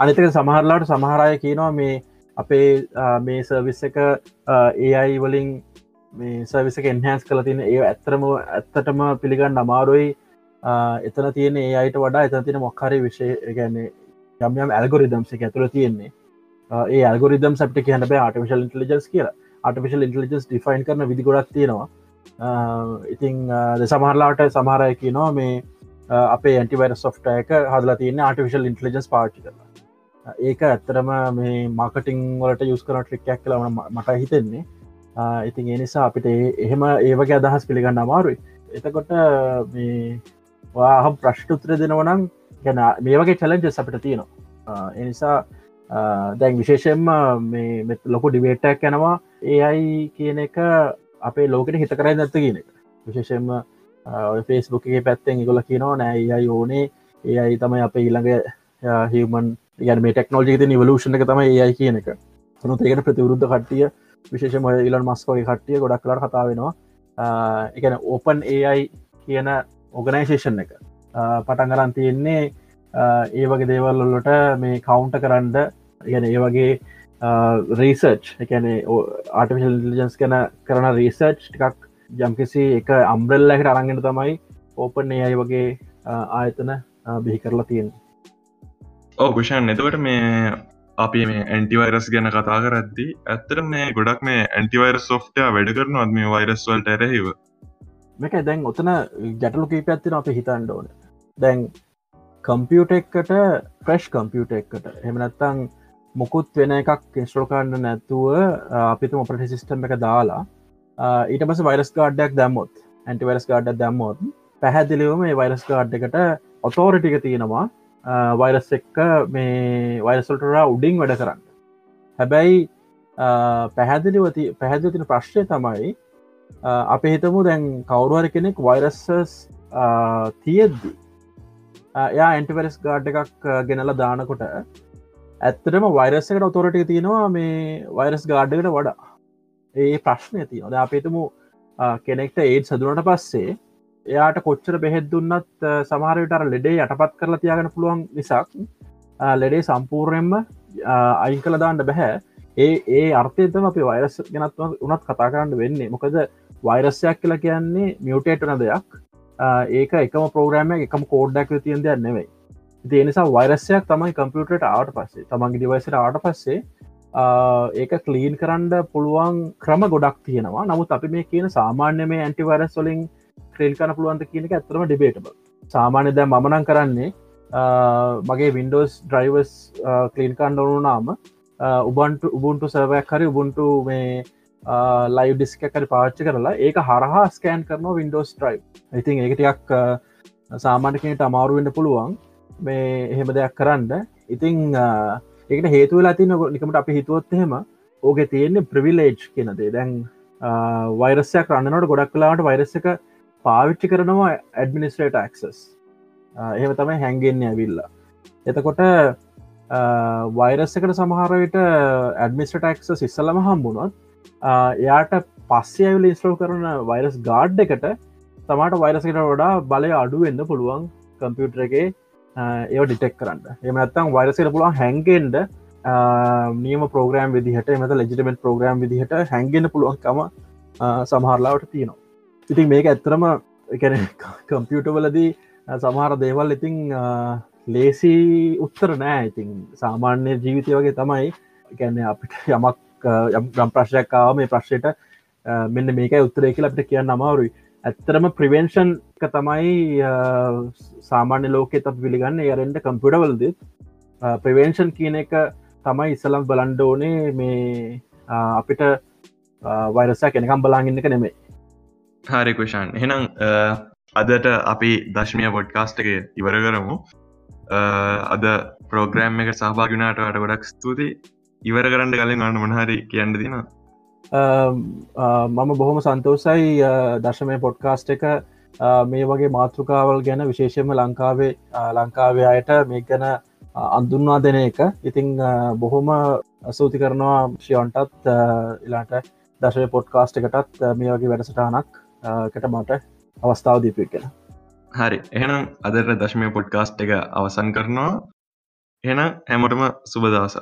අනිතක සමහරලාට සමහරය කියනවා මේ අපේ මේ සර්විස් එක ඒයි වලින් මේ සර්විස එක එන්හන්ස් කල තින ඒ ඇත්තරම ඇත්තටම පිළිගන්න අමාරුයි. එතන තියෙන ඒ අයට වඩා එතන තින මොක්හරි විශෂය ගැන්නේ යම් යම් ඇල්ගොරිදම්ස එක ඇතුළ තියෙන්නේ. ඒ ඇල්ගොරිදම් සට කියන බ ආටිවිශල් ඉන්ටලිජස් කියල. ආටිවිශල් ඉන්ටලිජස් ඩිෆයින් කරන විදි ගොඩක් තියෙනවා. Uh, ඉතිං uh, සමහරලාට සමහරය කියනවා මේ uh, අපේ ඇන්ටිවර සොෆ්ට එක හදලා තියන්න ආටිවිශල් ඉන්ටලිජස් පාචි කරලා. ඒක ඇත්තරම මේ මාකටිං වලට යුස් කරන ට්‍රික්යක් කලවන මට හිතෙන්නේ. ඉතින් ඒ නිසා අපිට එහෙම ඒවගේ අදහස් පිළිගන්න අමාරුයි. එතකොට මේ වාහම් ප්‍රශ්ටුත්‍ර දෙනවනම් ගැන මේ වගේ චලෙන්ජස් අපිට තියෙනවා. එනිසා දැන් විශේෂෙන්ම මේ ලොකු ඩිබේටක් යැනවා. ඒයි කියන එක අපේ ලෝකට හිත කරයි නැත්ත කියන එක. විශේෂෙන්ම ෆේස්බුක් එක පැත්තෙන් ඉගොල කියනවා නෑ ඒයි ඕනේ. ඒයි තමයි අප ඊළඟ හිවමන් ගැන මේ ටෙක්නෝජි ති නිවලූෂණ එක තම ඒයි කියන එක. සනු ඒකට ප්‍රතිවරුද්ධ කට්ටිය විශේෂම ඉලන් මස්කෝයි කට්ටිය ගොඩක් කලර කතා වෙනවා. එකන ඕපන් ඒයි කියන ඕගනයිසේෂන් එක. පටන් කරන් තියෙන්නේ ඒ වගේ දේවල්ලොට මේ කවුන්ට කරන්ඩ ගැන ඒ වගේ රීසර්ච් එකන ආටිෆිල් ඉලිජන්ස් කන කරන රීසර්ච් ටිකක් ජම්කිසි එක අම්බ්‍රෙල්ලකට අරගෙන තමයි ඕපන් අයි වගේ ආයතන බිහි කරලා තියෙන ඕ කුෂන් එතවට මේ අපි මේ ඇන්ටිවයිරස් ගැන කතා කරද්දි ඇත්තර මේ ගොඩක් මේ ඇන්ටිවයිර සෝෆ්ටය වැඩ කරනවත් මේ වෛරස්වල්ට ඇරහිව? මේක දැන් ඔතන ගැටලු කීප ඇත්තින අප හිතන්ඩ ඕන. දැන් කම්පියුට එකට ප්‍රශ් කම්පියුට එකට. එමනත්තං මොකුත් වෙන එකක් ඉස්ට්‍රෝකාන්න නැතුව අපිතුම ඔපට සිිස්ටම් එක දාලා ඊට පස වයිරස් ගාඩ්ඩයක් දැම්මොත් ඇන්ටි වරස් ගාඩ්ඩ දැම්මොත් පැහැදිලිවම මේ වයිරස් ගාඩ් එකට ඔතෝරටික තියෙනවා වයිරස් එක්ක මේ වයිරසල්ටරා උඩින් වැඩ කරන්න. හැබැයි පැහැදිලිවති පැහැදිලි තින ප්‍රශ්නය තමයි අප හිතමු දැන් කවරුවර කෙනෙක් වයිරස්සස් තියෙද්දි යා ඇන්ටිවරස් ගාඩ් එකක් ගෙනල දානකොට ඇත්තටම වයිරස්සකට ඔතොරටි තියෙනවා මේ වයිරස් ගාඩ්ඩකට වඩා. ඒ ප්‍රශ්නය තියනොද අපේතුමු කෙනෙක්ට ඒත් සදුනට පස්සේ එයාට කොච්චර බෙහෙත් දුන්නත් සමහරවිටර ලෙඩේ යටපත් කරලා තියාගෙන පුළුවන් නිසාක් ලෙඩේ සම්පූර්ණයෙන්ම අයින් කළ දාන්න බැහැ ඒ ඒ අර්ථයතම අපි වයිරස් ගෙනත්ව උනත් කතා කරන්න වෙන්නේ. මොකද වයිරස්යක් කියලා කියන්නේ මියුටේටන දෙයක්. ඒක එකම පෝග්‍රම එකම කෝඩ්ඩක් තියන් දෙයක් නෙවෙයි ඒ නිසා වයිරස්යක් තමයි කම්පියුටට ආට පස්සේ. තමන්ගේ දිවයිසට ආට පස්සේ ඒක කලීන් කරන්න පුළුවන් ක්‍රම ගොඩක් තියෙනවා. නමුත් අපි මේ කියන සාමාන්‍ය මේ ඇන්ටිවරස් වලින් ක්‍රේල් කන පුළුවන්ද කියනක ඇතරම ඩිබේටබ සාමාන්‍ය දැ මමනං කරන්නේ මගේ වින්ඩෝස් ඩ්‍රයිවස් කලීන් කණ්ඩනු නාම උබන්ට උබුන්ටු සර්වයක් හරි උබුන්ටු මේ ලයි ඩිස්ක කරි පාච්ච කරලා ඒක හරහා ස්කෑන් කරන වින්ඩෝස් ට්‍රයි් ඉතින් ඒකටයක් සාමාන්‍යකනට අමාරුවෙන්ට පුළුවන්. මේ එහෙම දෙයක් කරන්න. ඉතිං ඒකට හේතුවලා තින නිකමට අපි හිතුවොත් එහෙම ඕක තියෙන්නේ ප්‍රවිලේජ් කියනදේ දැන් වෛරසයක් රන්නනට ගොඩක් කලාට වෛරස එක පාවිච්චි කරනවා ඇඩමිනිස්ට්‍රේට ඇක්සස් එහෙම තමයි හැන්ගෙන්න්න ඇවිල්ලා. එතකොට වෛරස්සකට සමහරවිට ඇඩමිස්ට ටක්ස සිස්සලම හම්බුණොත් එයාට පස්සේ ඇවිල ඉස්ටෝ කරන වෛරස් ගාඩ් එකට තමාට වෛරසකට වඩා බලය අඩුවෙන්න පුළුවන් කම්පියුටර එක ඒ ඩිටෙක් කරන්න. එමනත්තම් වෛරසයට පුළුවන් හැන්ගෙන්ඩ නියම පෝග්‍රම් විදිහට එමත ලෙජිටමෙන්ට පෝග්‍රම් විදිහට හැන්ගෙන පුළුවන්කම සමහරලාවට තියෙනවා. ඉතින් මේක ඇත්තරම එකන කම්පියුටවලදී සමහර දේවල් ඉතිං ලේසි උත්තර නෑ. ඉතින් සාමාන්‍ය ජීවිතය වගේ තමයි. ගැන්න අපිට යමක් යම් ප්‍රශ්යක්කාව මේ ප්‍රශ්යට මෙන්න මේක උත්තරය කියලා අපිට කියන්න අමාරුයි. ඇත්තරම ප්‍රවෙන්ෂන් එක තමයි සාමාන්‍ය ලෝකෙ ත පිළිගන්න යරෙන්ට කම්පියටවල්ද ප්‍රවෙන්ෂන් කියන එක තමයි ඉස්සලම් බලන්ඩ ඕනේ මේ අපිට වෛරසක් කෙනකම් බලාගන්න එක නෙමේ හරිකුෂන් එහෙනම් අදට අපි දශ්මිය පොඩ්කාස්ට් එක ඉවර කරමු. අද පෝග්‍රෑම් එක සහභාගනාට අට ගොඩක් ස්තුති ඉවර කරන්න කලින් අන්න මනහරි කියන්න දින Um, uh, මම බොහොම සන්තෝසයි uh, දර්ශමය පොඩ්කාස්ට් එක. Uh, මේ වගේ මාතෘකාවල් ගැන විශේෂම ලංකාවේ ලංකාවේ අයට මේ ගැන අන්දුන්වා දෙන එක. ඉතිං බොහොම අසූති කරනවා ශියොන්ටත් ඉලාට දශය පොඩ්කාස්ට් එකටත් මේ වගේ වැඩසටානක් කට මට අවස්ථාව දීපය කියලා හරි. එහෙනම් අදර දශමය පොඩ්කාස්ට් එක අවසන් කරනවා. එන හැමටම සුබදවස